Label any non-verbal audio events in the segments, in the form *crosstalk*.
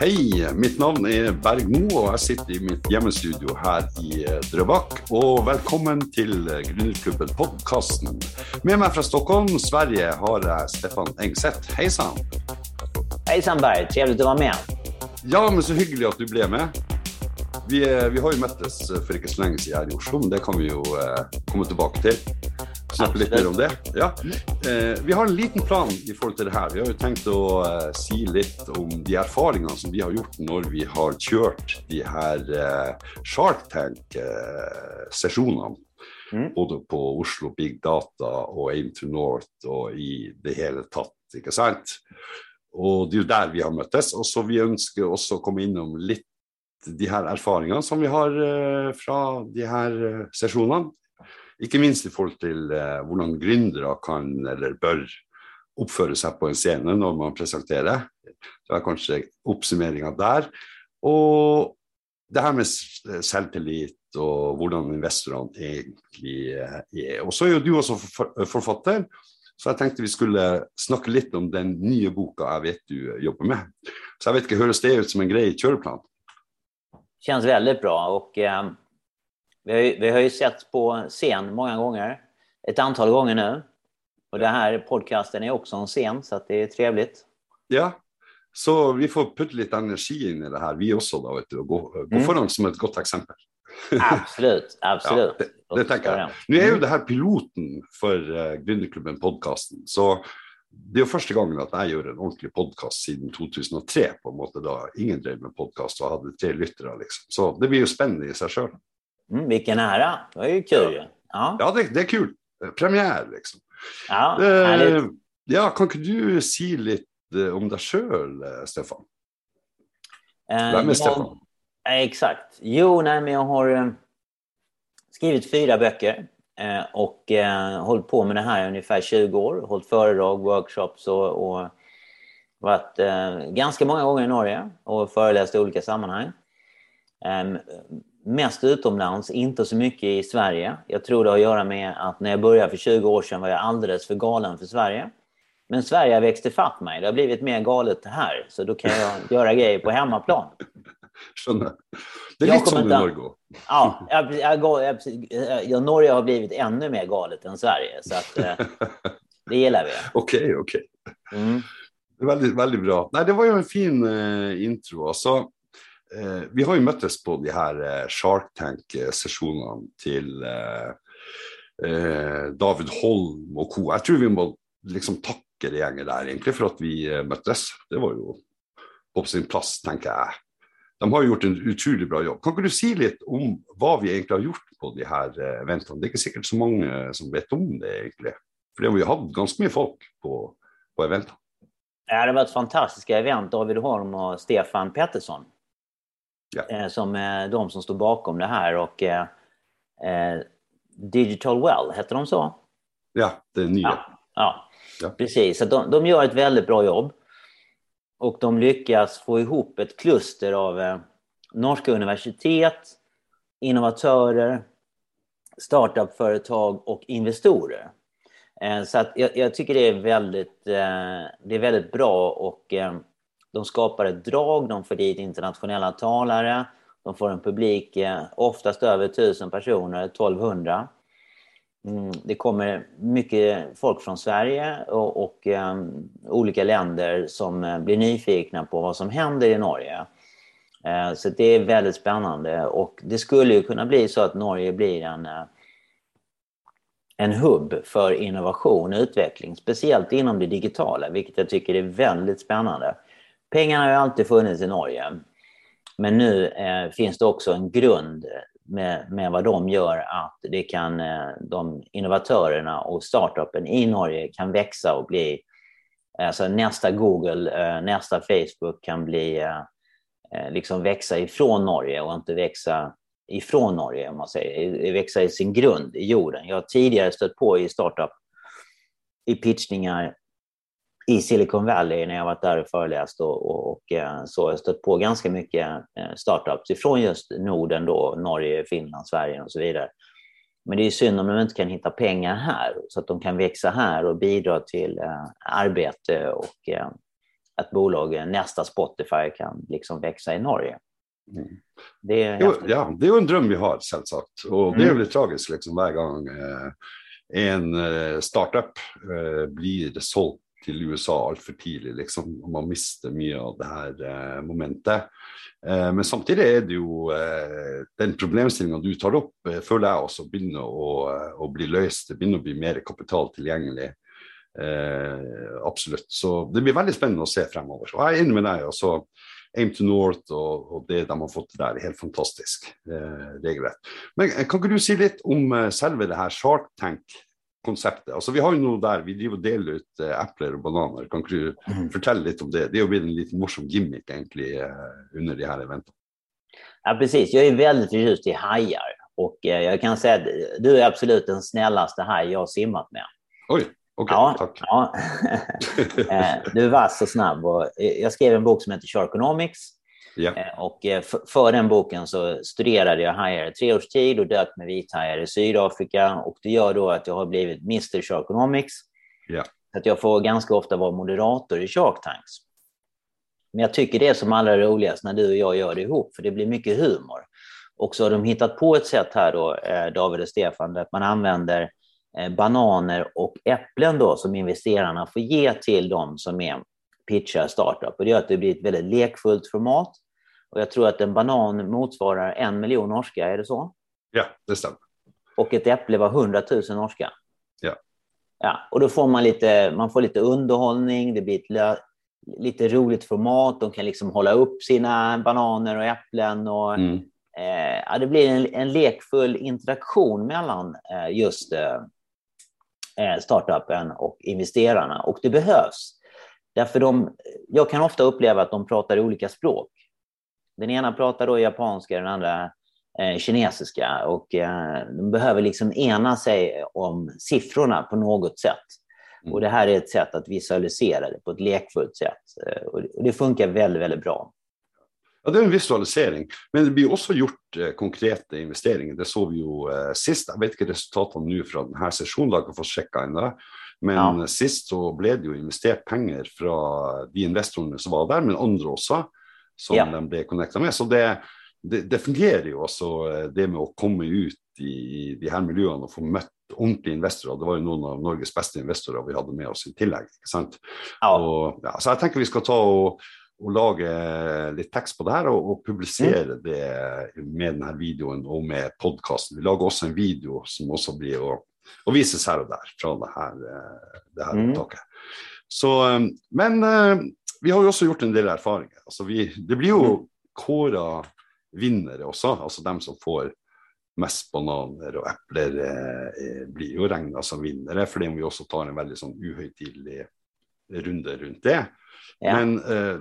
Hei, mitt navn er Berg Moe, og jeg sitter i mitt hjemmestudio her i eh, Drøbak. Og velkommen til eh, Gründerklubben podkasten. Med meg fra Stockholm, Sverige, har jeg Stefan Engseth. Hei sann. Hejsan Berg, trevligt att vara med. Ja, men så hyggelig at du ble med. Vi, eh, vi har jo møttes for ikke så lenge siden her i Oslo, men det kan vi jo eh, komme tilbake litt mer om det. Ja. Eh, vi har en liten plan i forhold til det her. Vi har jo tenkt å eh, si litt om de erfaringene som vi har gjort når vi har kjørt de her eh, Shark Tank-sesjonene. Mm. Både på Oslo Big Data og Aim to North og i det hele tatt, ikke sant? Og det er jo der vi har møttes. Og så vi ønsker også å komme innom litt de her erfaringene som vi har eh, fra de her eh, sesjonene. Ikke minst i forhold til eh, hvordan gründere kan eller bør oppføre seg på en scene når man presenterer. Det er kanskje oppsummeringa der. Og det her med selvtillit og hvordan investorene egentlig eh, er. Og så er jo du også forfatter, så jeg tenkte vi skulle snakke litt om den nye boka jeg vet du jobber med. Så jeg vet ikke, høres det ut som en grei kjøreplan? Känns väldigt bra och eh, vi, har ju, vi har ju sett på scen många gånger. Ett antal gånger nu. Och det här podcasten är också en scen så att det är trevligt. Ja, så vi får putte litt energi inn i det her, vi også, da, vet du. Og gå, gå Mm. foran som et godt eksempel. Absolut, *laughs* absolut. Ja, det- det tänker jag. Nå er jo Mm. det her piloten for uh, Gründerklubben-podkasten, så det er jo første gangen at jeg gjør en ordentlig podkast siden 2003, på en måte da ingen drev med podkast og hadde tre lyttere, liksom. Så det blir jo spennende i seg sjøl. Mm, vilken ära, det var ju kul ju. Ja, Ja, det, det kult. Eh, Premiere, liksom. ja Eh, ja, kan du si litt eh, om deg sjøl, Stefan? Eh, Vem är Stefan? Eh, Exakt. Jo, nej, men jag har eh, skrivit fyra böcker eh, och eh, hållit på med det här i ungefär 20 år. Hållit föredrag, workshops och, och varit eh, ganska många gånger i Norge och föreläst i olika sammanhang. Eh, mest utomlands, inte så mycket i Sverige. Jag tror det har att göra med att när jag började för 20 år sedan var jag alldeles för galen för Sverige. Men Sverige har växt ifatt mig. Det har blivit mer galet här. Så då kan jag *laughs* göra grejer på hemmaplan. Skjønner. Det er Jag kommer som inte- Norge. Ja, jag, jag, jag, Norge har blivit ännu mer galet än Sverige. Så att, eh, *laughs* det gillar vi. OK, OK. Mm. Veldig, veldig bra. Nei, det var jo en fin eh, intro. Altså, eh, Eh, vi har ju möttes på de här eh, Shark Tank-sessionerna eh, till eh, eh, David Holm och co. Jag tror vi må liksom tacka det gänget där egentligen för att vi eh. Det var ju på sin plats, tänker jag. De har ju gjort en otroligt bra jobb. Kan du säga lite om vad vi egentligen har gjort på de här eh. Det är inte säkert så många som vet om det, egentligen, för vi har haft ganska mycket folk på, på eventen. Ja, det var ett fantastiska event. David Holm och Stefan Pettersson. Ja. Eh, som är de som står bakom det här. Och, eh, eh, Digital Well, heter de så? Ja, det nya. Ja, ja. Ja. precis. Så de, de gör ett väldigt bra jobb. Och de lyckas få ihop ett kluster av eh, norska universitet, innovatörer, startupföretag och investorer. Eh, så att jag, jag tycker det är väldigt, eh, det är väldigt bra och eh, de skapar ett drag, de får dit internationella talare, de får en publik, eh, oftast över 1000 personer, 1200. Mm, det kommer mycket folk från Sverige och, och um, olika länder som eh, blir nyfikna på vad som händer i Norge. Uh, så det är väldigt spännande och det skulle ju kunna bli så att Norge blir en, uh, en hubb för innovation och utveckling, speciellt inom det digitala, vilket jag tycker är väldigt spännande. Pengarna har ju alltid funnits i Norge, men nu eh, finns det också en grund med, med vad de gör att det kan, eh, de innovatörerna och startupen i Norge kan växa och bli eh, Alltså nästa Google, eh, nästa Facebook kan bli, eh, eh, liksom växa ifrån Norge och inte växa ifrån Norge, om man säger. Växa i sin grund, i jorden. Jag har tidigare stött på i startup, i pitchningar i Silicon Valley när jag varit där och föreläst och, och, och eh, så har jag stött på ganska mycket eh, startups ifrån just Norden då, Norge, Finland, Sverige och så vidare. Men det är synd om de inte kan hitta pengar här så att de kan växa här och bidra till eh, arbete och eh, ett bolag, nästa Spotify, kan liksom växa i Norge. Mm. Det, är jo, ja, det är en dröm vi har, selvsagt. Och det är mm. tragiskt liksom, varje gång eh, en eh, startup eh, blir sålt till USA altfor tidlig, tidigt, liksom, och man mister mycket av det här eh, momentet. Eh, men samtidigt är det ju eh, den problemställningen du tar upp, eh, føler jeg også begynner å, eh, å, bli löst. Det begynner å bli mer kapital tillgängligt. Eh, absolut. Så det blir väldigt spännande att se fremover. Og jeg er enig med deg. altså Aim to North och, og, det de har fått der, är helt fantastiskt. Eh, regelrett. Men eh, kan inte du säga lite om eh, själva det här Shark Tank konseptet. Altså, vi har jo noe der, vi driver og deler ut eh, epler og bananer. Kan ikke du mm. fortelle litt om det? Det har blivit en liten morsom gimmick egentlig eh, under de här eventen. Ja, precis. Jag är väldigt förtjust i hajar och eh, jag kan säga att du är absolut den snällaste haj jag har simmat med. Oj, okej, okay, ja, tack. Ja. *laughs* Eh, du är vass och snabb. Och eh, jag skrev en bok som heter Sharkonomics Ja. Eh, och eh, för den boken så studerade jag hajar i tre års tid och dök med vithajar i Sydafrika. Och det gör då att jag har blivit Mr Sharkonomics. Ja. Att jag får ganska ofta vara moderator i Shark Tanks. Men jag tycker det är som allra roligast när du och jag gör det ihop, för det blir mycket humor. Och så har de hittat på ett sätt här då, eh, David och Stefan, att man använder bananer och äpplen då som investerarna får ge till dem som är pitchar startup. Och det gör att det blir ett väldigt lekfullt format. Och jag tror att en banan motsvarar en miljon norska, är det så? Ja, det stämmer. Och ett äpple var hundratusen norska. Ja. Ja, och då får man lite, man får lite underhållning, det blir ett lite roligt format, de kan liksom hålla upp sina bananer och äpplen. Och, mm. eh, ja, det blir en, en lekfull interaktion mellan eh, just eh, eh startupen och investerarna. Och det behövs. Därför de, jag kan ofta uppleva att de pratar olika språk. Den ena pratar då japanska, den andra eh, kinesiska och eh, de behöver liksom ena sig om siffrorna på något sätt. Mm. Och det här är ett sätt att visualisera det på ett lekfullt sätt. Eh, och det funkar väldigt, väldigt bra. Ja, det är en visualisering, men det blir också gjort eh, konkreta investeringar. Det såg vi ju eh, sist. Jag vet inte resultaten nu från den här sessionen, jag får checka ännu. Men ja. sist så blev det ju investerat pengar från de investerarna som var där, men andra också som ja. de blev connectade med. Så det, det, det, fungerar ju också, eh, det med att komma ut i de här miljöerna och få mött ordentliga investerare. Det var ju någon av Norges bästa investerare vi hade med oss i tillägg. Sant? Ja. Och, ja, så jag tänker vi ska ta och, och laga lite text på det här och, och publicera mm. det med den här videon och med podcasten. Vi lagar också en video som också blir att och visas här och där från det här, eh, det här mm. upptaget. Så, eh, men eh, vi har ju också gjort en del erfarenheter. Alltså vi, det blir ju mm. kåra vinnare också, alltså de som får mest bananer och äpplen eh, blir ju räknade som vinnare, för det om vi också tar en väldigt sån uhöjtidlig runda runt det. Ja. Men eh,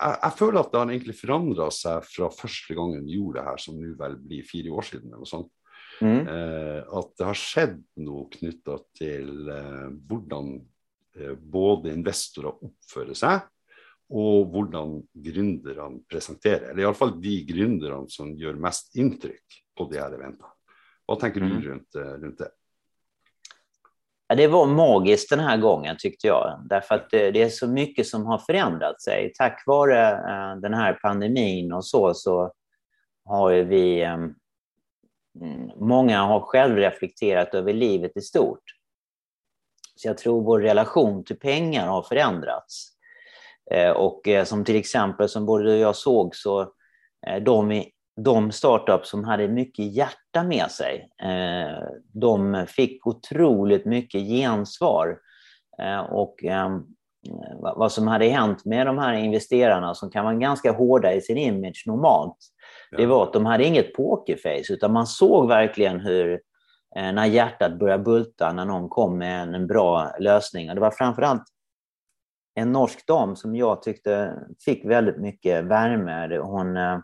jag, jag føler at det har egentlig forandra seg fra første gangen vi gjorde det här, som nu väl blir fyra år sedan. eller sånt. Mm. Eh, at det har skjedd noe knytta til eh, hvordan eh, både investorer oppfører seg, og hvordan gründerne presenterer. Eller iallfall de gründerne som gjør mest inntrykk på de her eventene. Hva tenker du mm. rundt, eh, rundt det? Det var magiskt den här gången tyckte jag. Därför att det är så mycket som har förändrat sig. Tack vare den här pandemin och så, så har vi. Mm. många har själv reflekterat över livet i stort. Så jag tror vår relation till pengar har förändrats. Eh, och eh, som till exempel, som både du och jag såg, så eh, de, de startups som hade mycket hjärta med sig, de fick otroligt mycket gensvar. Och ehm, vad som hade hänt med de här investerarna som kan vara ganska hårda i sin image normalt, det var att de hade inget pokerface, utan man såg verkligen hur eh, när hjärtat började bulta när någon kom med en, bra lösning. Och det var framförallt en norsk dam som jag tyckte fick väldigt mycket värme. Hon eh,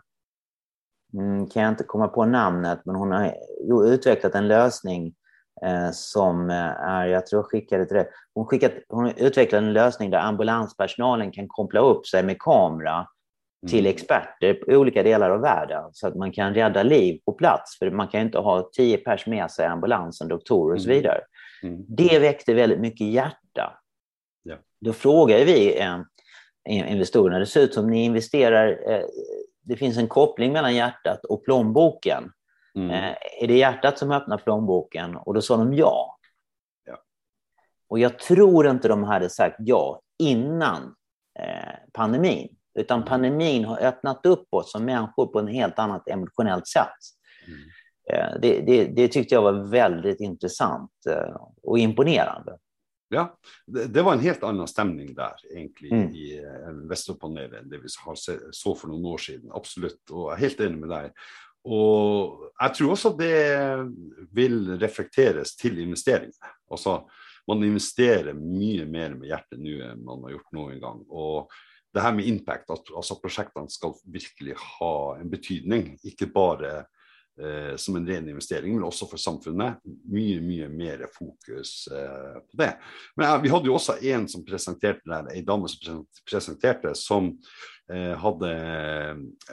mm, kan jag inte komma på namnet, men hon har utvecklat en lösning eh, som är, jag tror jag skickade till det. Hon, skickat, hon har utvecklat en lösning där ambulanspersonalen kan koppla upp sig med kamera till mm. experter i olika delar av världen så att man kan rädda liv på plats. För man kan inte ha tio pers med sig ambulansen, doktorer och så mm. vidare. Mm. Det väckte väldigt mycket hjärta. Ja. Då frågade vi eh, investerarna. Det ser ut som ni investerar, eh, det finns en koppling mellan hjärtat och plånboken. Mm. Eh, är det hjärtat som öppnar plånboken? Och då sa de ja. ja. Och jag tror inte de hade sagt ja innan eh, pandemin. Utan pandemin har öppnat upp oss som människor på ett helt annat emotionellt sätt. Mm. Eh, det, det, det, tyckte jag var väldigt intressant eh, och imponerande. Ja, det, det var en helt annan stämning där egentligen mm. i Västerpanelet än det vi så för några år sedan. Absolut, och jag är helt enig med dig. Och jag tror också det vill reflekteras till investeringar. Alltså, man investerar mycket mer med hjärtat nu än man har gjort någon gång. Och det här med impact, att alltså projekten ska verkligen ha en betydning, inte bara eh, som en ren investering, men också för samfunnet. Mycket, mycket mer fokus eh, på det. Men ja, vi hade ju också en som presenterade det här, en dam som presenterade som eh, hade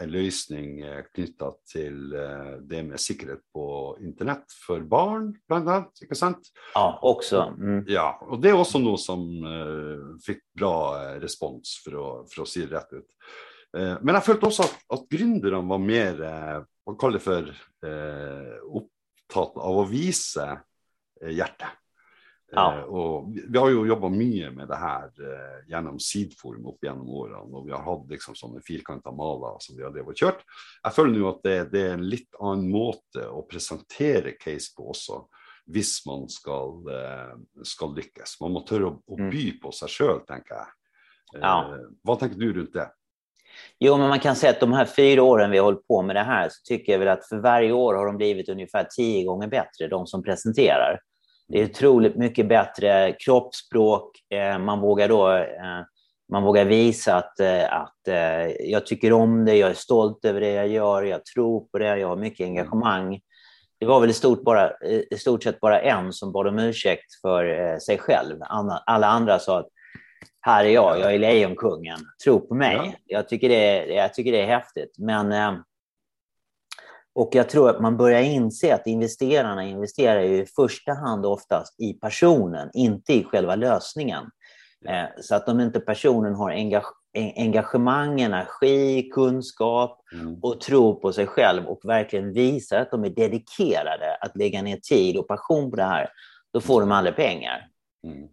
en lösning eh, knyttet till eh, det med säkerhet på internet för barn, bland annat, inte sant? Ja, också. Mm. Ja, och det är också något som eh, fick bra respons för att, för att se det rätt ut. Men jag följde också att, att grundarna var mer man kallar det för eh, upptatt av att visa eh, hjärta. Ja. Eh, och vi har ju jobbat mycket med det här eh, genom sidforum upp genom åren och vi har haft liksom sådana fyrkantiga malar som vi har levat och kört. Jag följer nu att det, det, är en lite annan måte att presentera case på också, hvis man ska, ska lyckas. Man måste törra att by på sig själv, tänker jag. Ja. Vad tänker du runt det? Jo, men man kan säga att de här fyra åren vi har hållit på med det här så tycker jag väl att för varje år har de blivit ungefär tio gånger bättre, de som presenterar. Det är otroligt mycket bättre kroppsspråk. Eh, man vågar då eh, man vågar visa att, eh, att jag tycker om det, jag är stolt över det jag gör, jag tror på det, jag har mycket engagemang. Det var väl i stort, bara, i stort sett bara en som bad om ursäkt för sig själv. Alla andra sa att här är jag, jag är Lejonkungen, tro på mig. Ja. Jag, tycker det är, jag tycker det är häftigt. Men, eh, och jag tror att man börjar inse att investerarna investerar i första hand oftast i personen, inte i själva lösningen. Eh, så att om inte personen har engagemang, energi, kunskap mm. och tro på sig själv och verkligen visar att de är dedikerade att lägga ner tid och passion på det här, då får de aldrig pengar. Mm.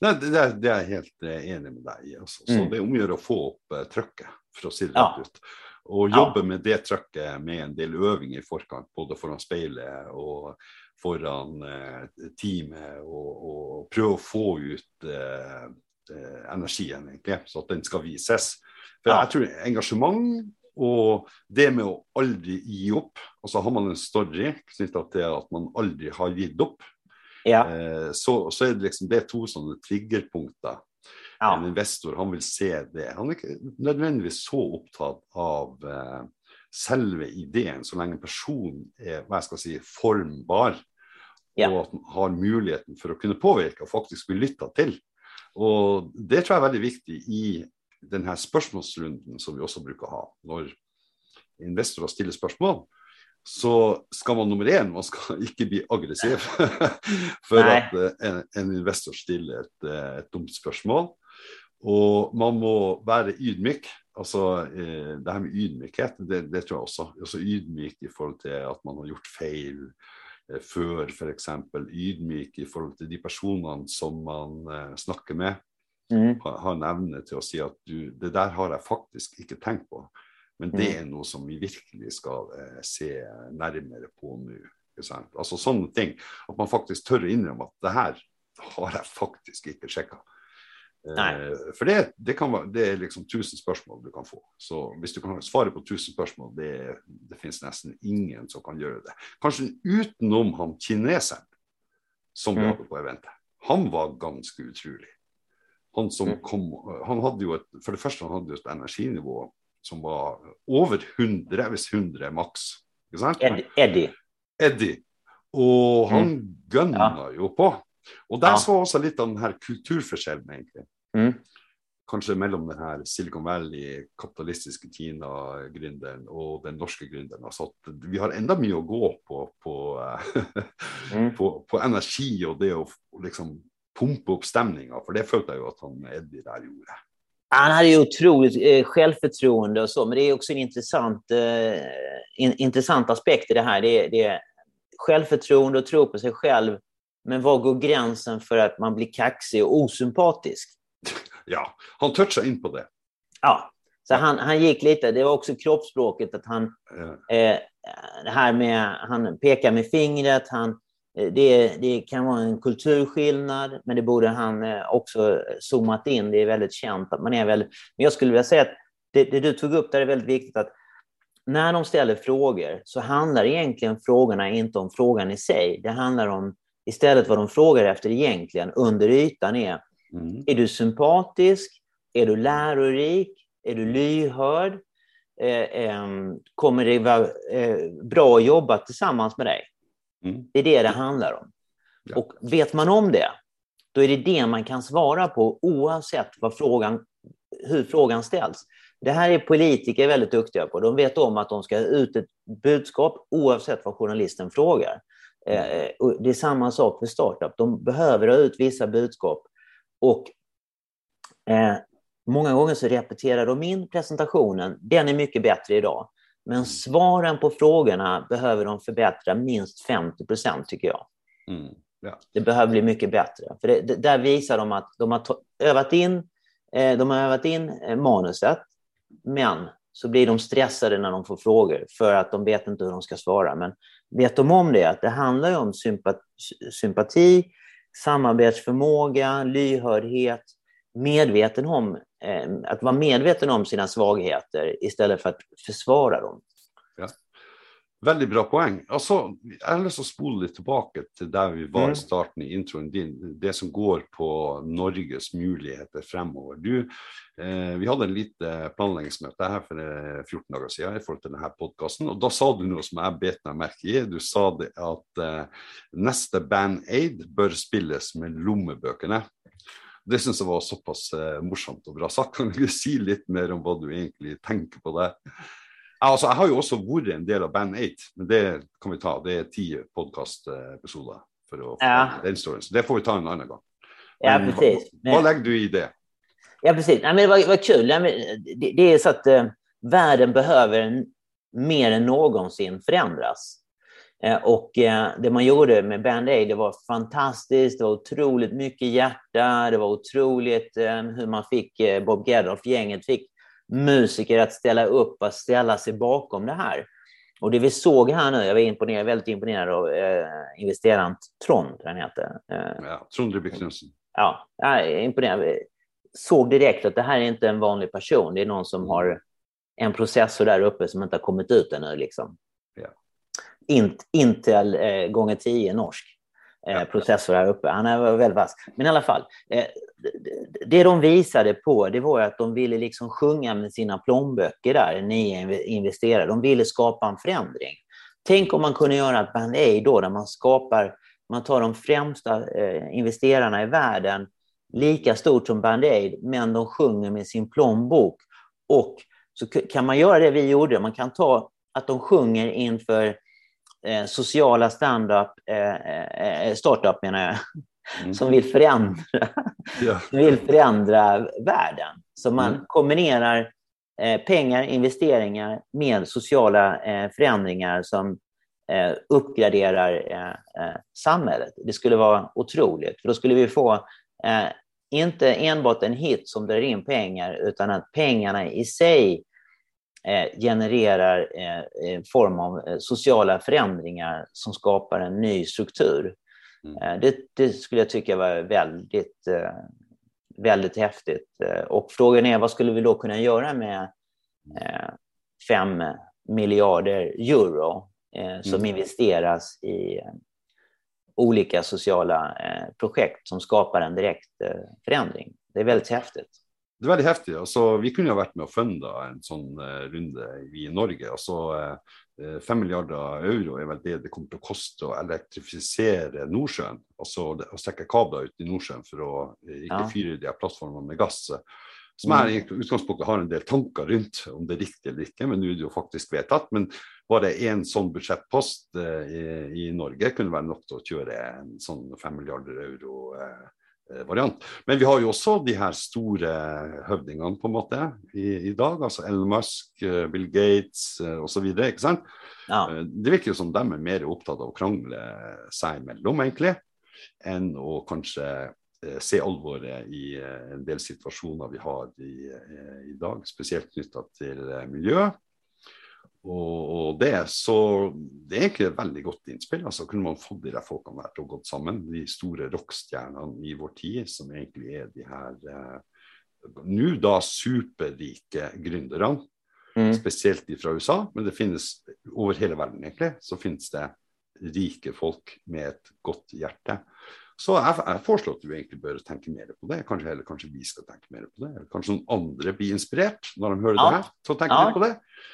Nej, det, det, det, är jag helt eh, enig med dig alltså. Så mm. det är om att göra att få upp uh, trycket, för att se det ja. ut. Och jobba ja. med det trycket med en del övningar i förkant, både föran spelet och föran uh, teamet och, och pröva att få ut uh, energin egentligen, så att den ska visas. För ja. jag tror engagemang och det med att aldrig ge upp, och så har man en story knyttet till att man aldrig har gett upp. Ja. Eh, så, så är det liksom det är två sådana triggerpunkter. Ja. En investor han vill se det. Han är inte nödvändigtvis så upptagen av eh, själva idén så länge person är vad jag ska säga, formbar ja. och att har möjligheten för att kunna påverka och faktiskt bli lyssnad till. Och det tror jag är väldigt viktigt i den här spörsmålsrunden som vi också brukar ha. När investorer ställer spörsmål så ska man nummer en, man ska *laughs* inte bli aggressiv *laughs* för Nej. att eh, en, en, investor ställer ett, eh, ett dumt spörsmål. Och man må vara ödmjuk. Alltså, eh, det här med ödmjukhet, det, det, tror jag också. Alltså ödmjuk i förhållande till att man har gjort fel för, för exempel ödmjuk i förhållande till de personerna som man eh, snackar med. Mm. Har en evne att säga att du, det där har jag faktiskt inte tänkt på. Men det mm. är något som vi verkligen ska eh, se närmare på nu. Alltså sådana ting, att man faktiskt tör inrymma att det här har jag faktiskt inte checkat. Eh, för det, det, kan det är liksom tusen spörsmål du kan få. Så om du kan svara på tusen spörsmål, det, det finns nästan ingen som kan göra det. Kanske utenom han kinesen som mm. vi hade på eventet. Han var ganska otrolig. Han som mm. kom, han hade ju ett, för det första han hade ju ett energinivå som var över 100, visst 100 max. Eddie. Eddie. Och han mm. gunnar ja. ju på. Och där ja. var också lite av den här kulturförsäljningen egentligen. Mm. Kanske mellan den här Silicon Valley kapitalistiska Kina-gründern och den norska gründern. Så att vi har ända mycket att gå på, på, mm. *laughs* på, på energi och det att liksom pumpa upp stämningen. För det följde jag ju att han Eddie där gjorde. Han hade ju otroligt eh, självförtroende och så, men det är också en intressant, eh, in, intressant aspekt i det här. Det det är självförtroende och tro på sig själv, men var går gränsen för att man blir kaxig och osympatisk? *laughs* Ja, han touchade in på det. Ja, så han, han gick lite, det var också kroppsspråket, att han, Ja. eh, det här med, han pekar med fingret, han, det, det kan vara en kulturskillnad, men det borde han eh, också zoomat in. Det är väldigt känt att man är väldigt... Men jag skulle vilja säga att det, det du tog upp där är väldigt viktigt, att när de ställer frågor så handlar egentligen frågorna inte om frågan i sig. Det handlar om istället vad de frågar efter egentligen under ytan är, Mm. är du sympatisk? Är du lärorik? Är du lyhörd? Eh, ehm, kommer det vara eh, bra att jobba tillsammans med dig? Mm. Det är det det handlar om. Ja. Och vet man om det, då är det det man kan svara på oavsett vad frågan, hur frågan ställs. Det här är politiker väldigt duktiga på. De vet om att de ska ha ut ett budskap oavsett vad journalisten frågar. Eh, och det är samma sak för startup. De behöver ha ut vissa budskap och eh, många gånger så repeterar de in presentationen. Den är mycket bättre idag. Men svaren på frågorna behöver de förbättra minst 50 procent tycker jag. Mm. Ja. Det behöver bli mycket bättre. För det, det, där visar de att de har övat in, eh, de har övat in eh, manuset, men så blir de stressade när de får frågor för att de vet inte hur de ska svara. Men vet de om det, att det handlar ju om sympa- sympati, samarbetsförmåga, lyhördhet, medveten om, eh, att vara medveten om sina svagheter istället för att försvara dem. Veldig bra poeng. Altså, jeg har lyst til å spole litt tilbake til der vi var Mm. i starten i introen din. Det som går på Norges muligheter fremover. Du, eh, vi hadde en lite planleggingsmøte her for eh, 14 dager siden i forhold til denne podkasten. Og da sa du noe som jeg bet meg merke i. Du sa det at eh, neste Band Aid bør spilles med lommebøkene. Det syns jeg var såpass eh, morsomt og bra sagt. Kan du si litt mer om hva du egentlig tenker på det? Ja, Altså, jeg har jo også vært en del av Band 8, men det kan vi ta. Det er ti podkastepisoder for å få Ja. den storyen. Så det får vi ta en annen gang. Ja, Men precis. Hva, hva legger du i det? Ja, precis. Nej, men det var, var kul. Men det, det är så att eh, världen behöver mer än någonsin förändras. Eh, och eh, det man gjorde med Band Aid, det var fantastiskt. Det var otroligt mycket hjärta. Det var otroligt eh, hur man fick Bob Geldof, gänget fick musiker att ställa upp och ställa sig bakom det här. Och det vi såg här nu, jag var imponerad, väldigt imponerad av eh, investeraren Trond, han heter. Eh, Ja, Trond Rybik Knutsen. ja, imponerad. Såg direkt att det här är inte en vanlig person. Det är någon som har en processor där uppe som inte har kommit ut ännu. Liksom. Int, Intel eh, gånger 10 norsk eh, processor här uppe. Han är väldigt vass. Men i alla fall, eh, det- de visade på det var att de ville liksom sjunga med sina plånböcker där, nya inv- investerare. De ville skapa en förändring. Tänk om man kunde göra ett Band Aid då, där man skapar, man tar de främsta eh, investerarna i världen, lika stort som Band Aid, men de sjunger med sin plånbok. Och så kan man göra det vi gjorde, man kan ta att de sjunger inför eh, sociala stand-up, eh, eh, startup menar jag, Mm. som vill förändra Ja. *laughs* vill förändra världen. Så man Mm. kombinerar eh, pengar, investeringar med sociala eh, förändringar som eh, uppgraderar eh, eh, samhället. Det skulle vara otroligt, för då skulle vi få eh, inte enbart en hit som drar in pengar, utan att pengarna i sig eh, genererar eh, en form av eh, sociala förändringar som skapar en ny struktur. Mm. Eh, Det, det skulle jag tycka var väldigt, eh, väldigt häftigt. Eh, Och frågan är vad skulle vi då kunna göra med eh, fem miljarder euro eh, som Mm. investeras i eh, olika sociala eh, projekt som skapar en direkt eh, förändring. Det är väldigt häftigt. Det er veldig heftig. Altså, vi kunne jo vært med og funda en sånn eh, runde i Norge. Altså, eh, Fem milliarder euro er vel det det kommer til å koste å elektrifisere Nordsjøen. Altså å strekke kabler ut i Nordsjøen for å eh, ikke fyre de her plattformene med gass. Som jeg i utgangspunktet har en del tanker rundt, om det er riktig eller ikke, men nå er det jo faktisk vedtatt. Men bare én sånn budsjettpost eh, i, i Norge kunne være nok til å kjøre en sånn fem milliarder euro eh, eh, variant. Men vi har jo også de her store høvdingene på en måte i, i dag. altså Elon Musk, eh, Bill Gates uh, osv. Ja. Det virker jo som de er mer opptatt av å krangle seg imellom, egentlig, enn å kanskje se alvoret i en del situasjoner vi har i, i dag, spesielt knytta til miljø og, det, så det er egentlig et veldig godt innspill. altså Kunne man fått de der folkene der til å gå sammen, de store rockstjernene i vår tid, som egentlig er de her eh, nå da superrike gründerne, mm. spesielt de fra USA, men det finnes over hele verden, egentlig, så finnes det rike folk med et godt hjerte. Så jeg, jeg foreslår at du egentlig bør tenke mer på det. Kanskje, eller kanskje vi skal tenke mer på det. Kanskje noen andre blir inspirert når de hører ja. det her. Så tenk ja. litt på det.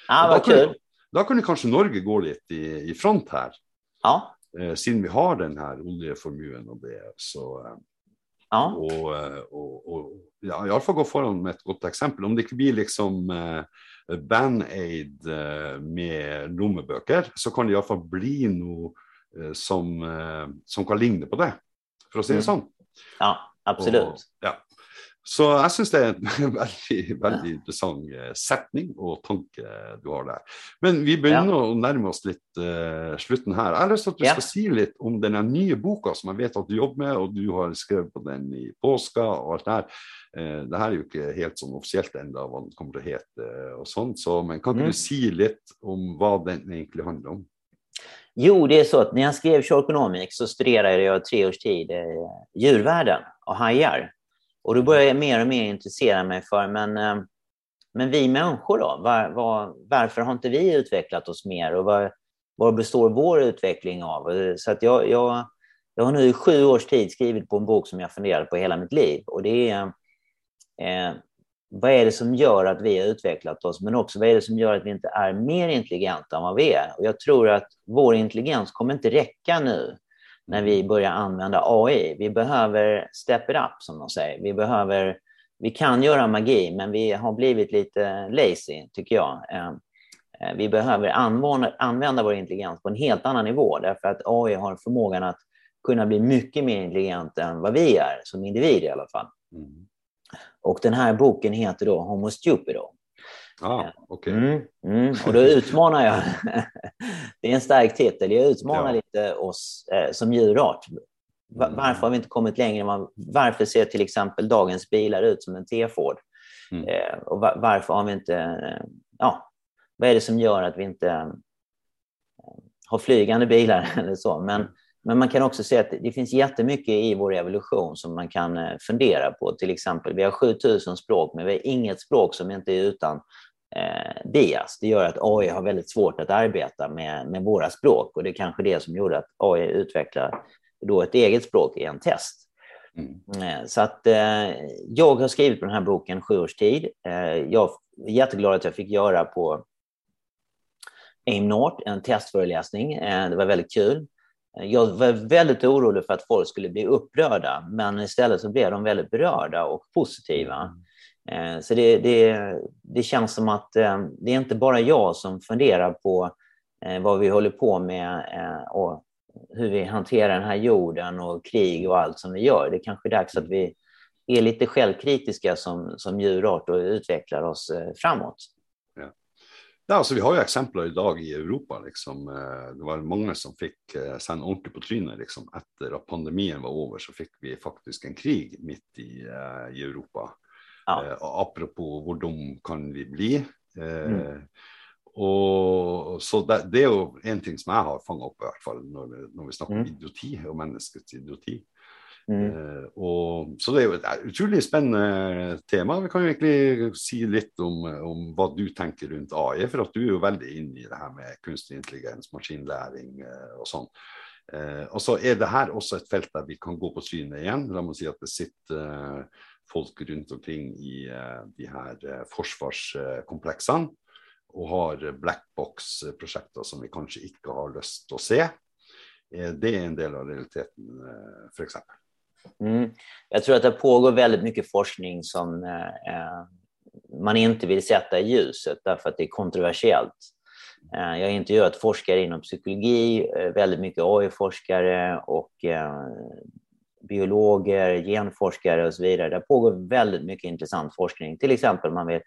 Ja, da, kan, da kan kanskje Norge gå litt i, i front her. Ja. Eh, siden vi har den her oljeformuen og det. Så, ja. Og, eh, og, og ja, iallfall gå foran med et godt eksempel. Om det ikke blir liksom eh, Band-Aid eh, med lommebøker, så kan det iallfall bli noe eh, som, eh, som kan ligne på det for å si det mm. sånn. Ja, absolutt. Og, ja. Så jeg syns det er en *laughs* veldig, veldig interessant eh, setning og tanke du har der. Men vi begynner ja. å nærme oss litt uh, slutten her. Jeg har lyst til at du ja. skal si litt om den nye boka som jeg vet at du jobber med, og du har skrevet på den i påska og alt det her. Uh, det her er jo ikke helt sånn offisielt ennå hva den kommer til å hete og sånn, så, men kan ikke mm. du si litt om hva den egentlig handler om? Jo, det är så att när jag skrev Shore så studerade jag tre års tid eh, djurvärlden och hajar. Och då började jag mer och mer intressera mig för, men, eh, men vi människor då? Var, var, varför har inte vi utvecklat oss mer? Och vad, vad består vår utveckling av? Eh, så att jag, jag, jag har nu i sju års tid skrivit på en bok som jag funderat på hela mitt liv. Och det är eh, vad är det som gör att vi har utvecklat oss, men också vad är det som gör att vi inte är mer intelligenta än vad vi är? Och jag tror att vår intelligens kommer inte räcka nu när vi börjar använda AI. Vi behöver step it up, som de säger. Vi, behöver, vi kan göra magi, men vi har blivit lite lazy, tycker jag. Eh, eh, vi behöver använda, använda vår intelligens på en helt annan nivå, därför att AI har förmågan att kunna bli mycket mer intelligent än vad vi är, som individer i alla fall. Mm. Och den här boken heter då Homo Stupido. Ah, okay. Mm, mm, och då utmanar jag, *laughs* det är en stark titel, jag utmanar ja. lite oss eh, som djurart. Mm. Varför har vi inte kommit längre? Varför ser till exempel dagens bilar ut som en T-Ford? Mm. Eh, och varför har vi inte... Eh, ja, vad är det som gör att vi inte eh, har flygande bilar *laughs* eller så? Men mm. Men man kan också se att det finns jättemycket i vår evolution som man kan eh, fundera på. Till exempel, vi har 7000 språk, men vi har inget språk som inte är utan eh, bias. Det gör att AI har väldigt svårt att arbeta med, med våra språk och det är kanske det som gjorde att AI utvecklar då ett eget språk i en test. Mm. Eh, så att eh, jag har skrivit på den här boken sju års tid. Eh, jag är jätteglad att jag fick göra på AIM North, en testföreläsning. Eh, det var väldigt kul. Jag var väldigt orolig för att folk skulle bli upprörda, men istället så blev de väldigt berörda och positiva. Mm. Eh, så det, det, det känns som att eh, det är inte bara jag som funderar på eh, vad vi håller på med och hur vi hanterar den här jorden och krig och allt som vi gör. Det är kanske är dags att vi är lite självkritiska som, som djurart och utvecklar oss framåt. Ja, altså Vi har jo eksempler i dag i Europa. liksom. Eh, det var mange som fikk eh, seg en ordentlig på trynet liksom. etter at pandemien var over. Så fikk vi faktisk en krig midt i, uh, i Europa. Ja. Uh, apropos hvor dum kan vi bli. Mm. og, så det, det, er jo en ting som jeg har fanga opp, i hvert fall når, når vi snakker mm. om idioti og menneskets idioti. Mm. Eh, og, så det er jo et utrolig spennende eh, tema. Vi kan jo egentlig si litt om, eh, om, hva du tenker rundt AI, for at du er jo veldig inne i det her med kunstig intelligens, maskinlæring og sånn. Og så er det her også et felt der vi kan gå på synet igjen. La meg si at det sitter folk rundt omkring i de her forsvarskompleksene og har blackbox-prosjekter som vi kanskje ikke har lyst til å se. Det er en del av realiteten, f.eks. Mm. Jag tror att det pågår väldigt mycket forskning som eh, eh, man inte vill sätta i ljuset därför att det är kontroversiellt. Eh, jag har intervjuat forskare inom psykologi, eh, väldigt mycket AI-forskare och eh, biologer, genforskare och så vidare. Det pågår väldigt mycket intressant forskning. Till exempel man vill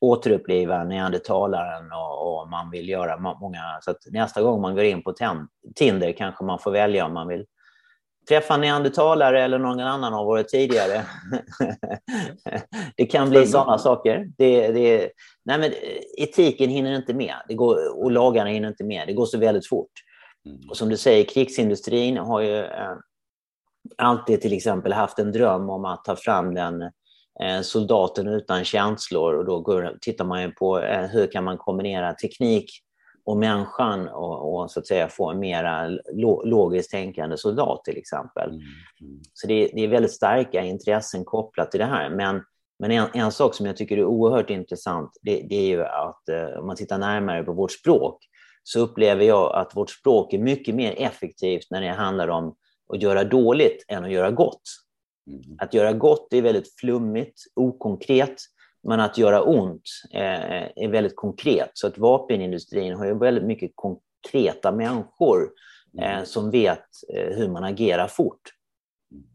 återuppliva neandertalaren och, och man vill göra många... Så att nästa gång man går in på Tinder kanske man får välja om man vill träffa neandertalare eller någon annan av våra tidigare. *laughs* det kan bli sådana saker. Det, det, nej men etiken hinner inte med det går, och lagarna hinner inte med. Det går så väldigt fort. Mm. Och som du säger, krigsindustrin har ju eh, alltid till exempel haft en dröm om att ta fram den eh, soldaten utan känslor och då går, tittar man ju på eh, hur kan man kombinera teknik och människan och, och, så att säga få en mera lo, logiskt tänkande soldat till exempel. Mm. Mm. Så det, det, är väldigt starka intressen kopplat till det här. Men, men en, en sak som jag tycker är oerhört intressant, det, det är ju att eh, om man tittar närmare på vårt språk så upplever jag att vårt språk är mycket mer effektivt när det handlar om att göra dåligt än att göra gott. Mm. Att göra gott är väldigt flummigt, okonkret, men att göra ont eh, är väldigt konkret. Så att vapenindustrin har ju väldigt mycket konkreta människor eh, mm. som vet eh, hur man agerar fort.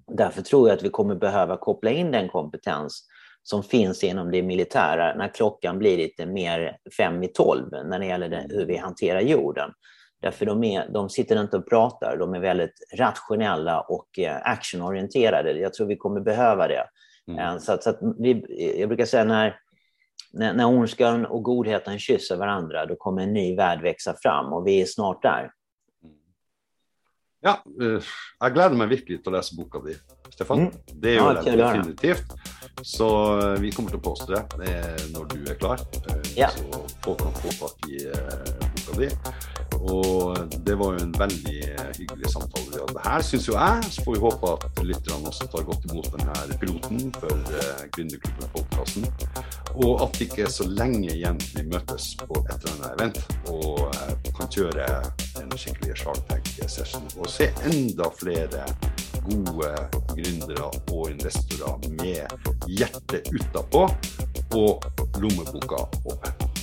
Därför tror jag att vi kommer behöva koppla in den kompetens som finns inom det militära när klockan blir lite mer fem i tolv när det gäller det, hur vi hanterar jorden. Därför de, är, de sitter inte och pratar, de är väldigt rationella och actionorienterade. Jag tror vi kommer behöva det. Mm. Eh, så, att, så att vi, jag brukar säga när, när, när ondskan och godheten kysser varandra, då kommer en ny värld växa fram och vi är snart där. Ja, eh, jag gläder mig verkligen att läsa boken din, Stefan. Mm. Det är ja, det definitivt. Så eh, vi kommer att posta det när du är klar. Ja. Så folk kan få tag i boken din. Og det var jo en veldig hyggelig samtale vi hadde her, syns jo jeg. Så får vi håpe at lytterne også tar godt imot denne piloten for uh, eh, Gründerklubben-podkasten. Og at det ikke er så lenge igjen vi møtes på et eller annet event og eh, kan kjøre en skikkelig Shark Tank-session. Og se enda flere gode gründere og investorer med hjertet utapå og lommeboka oppe.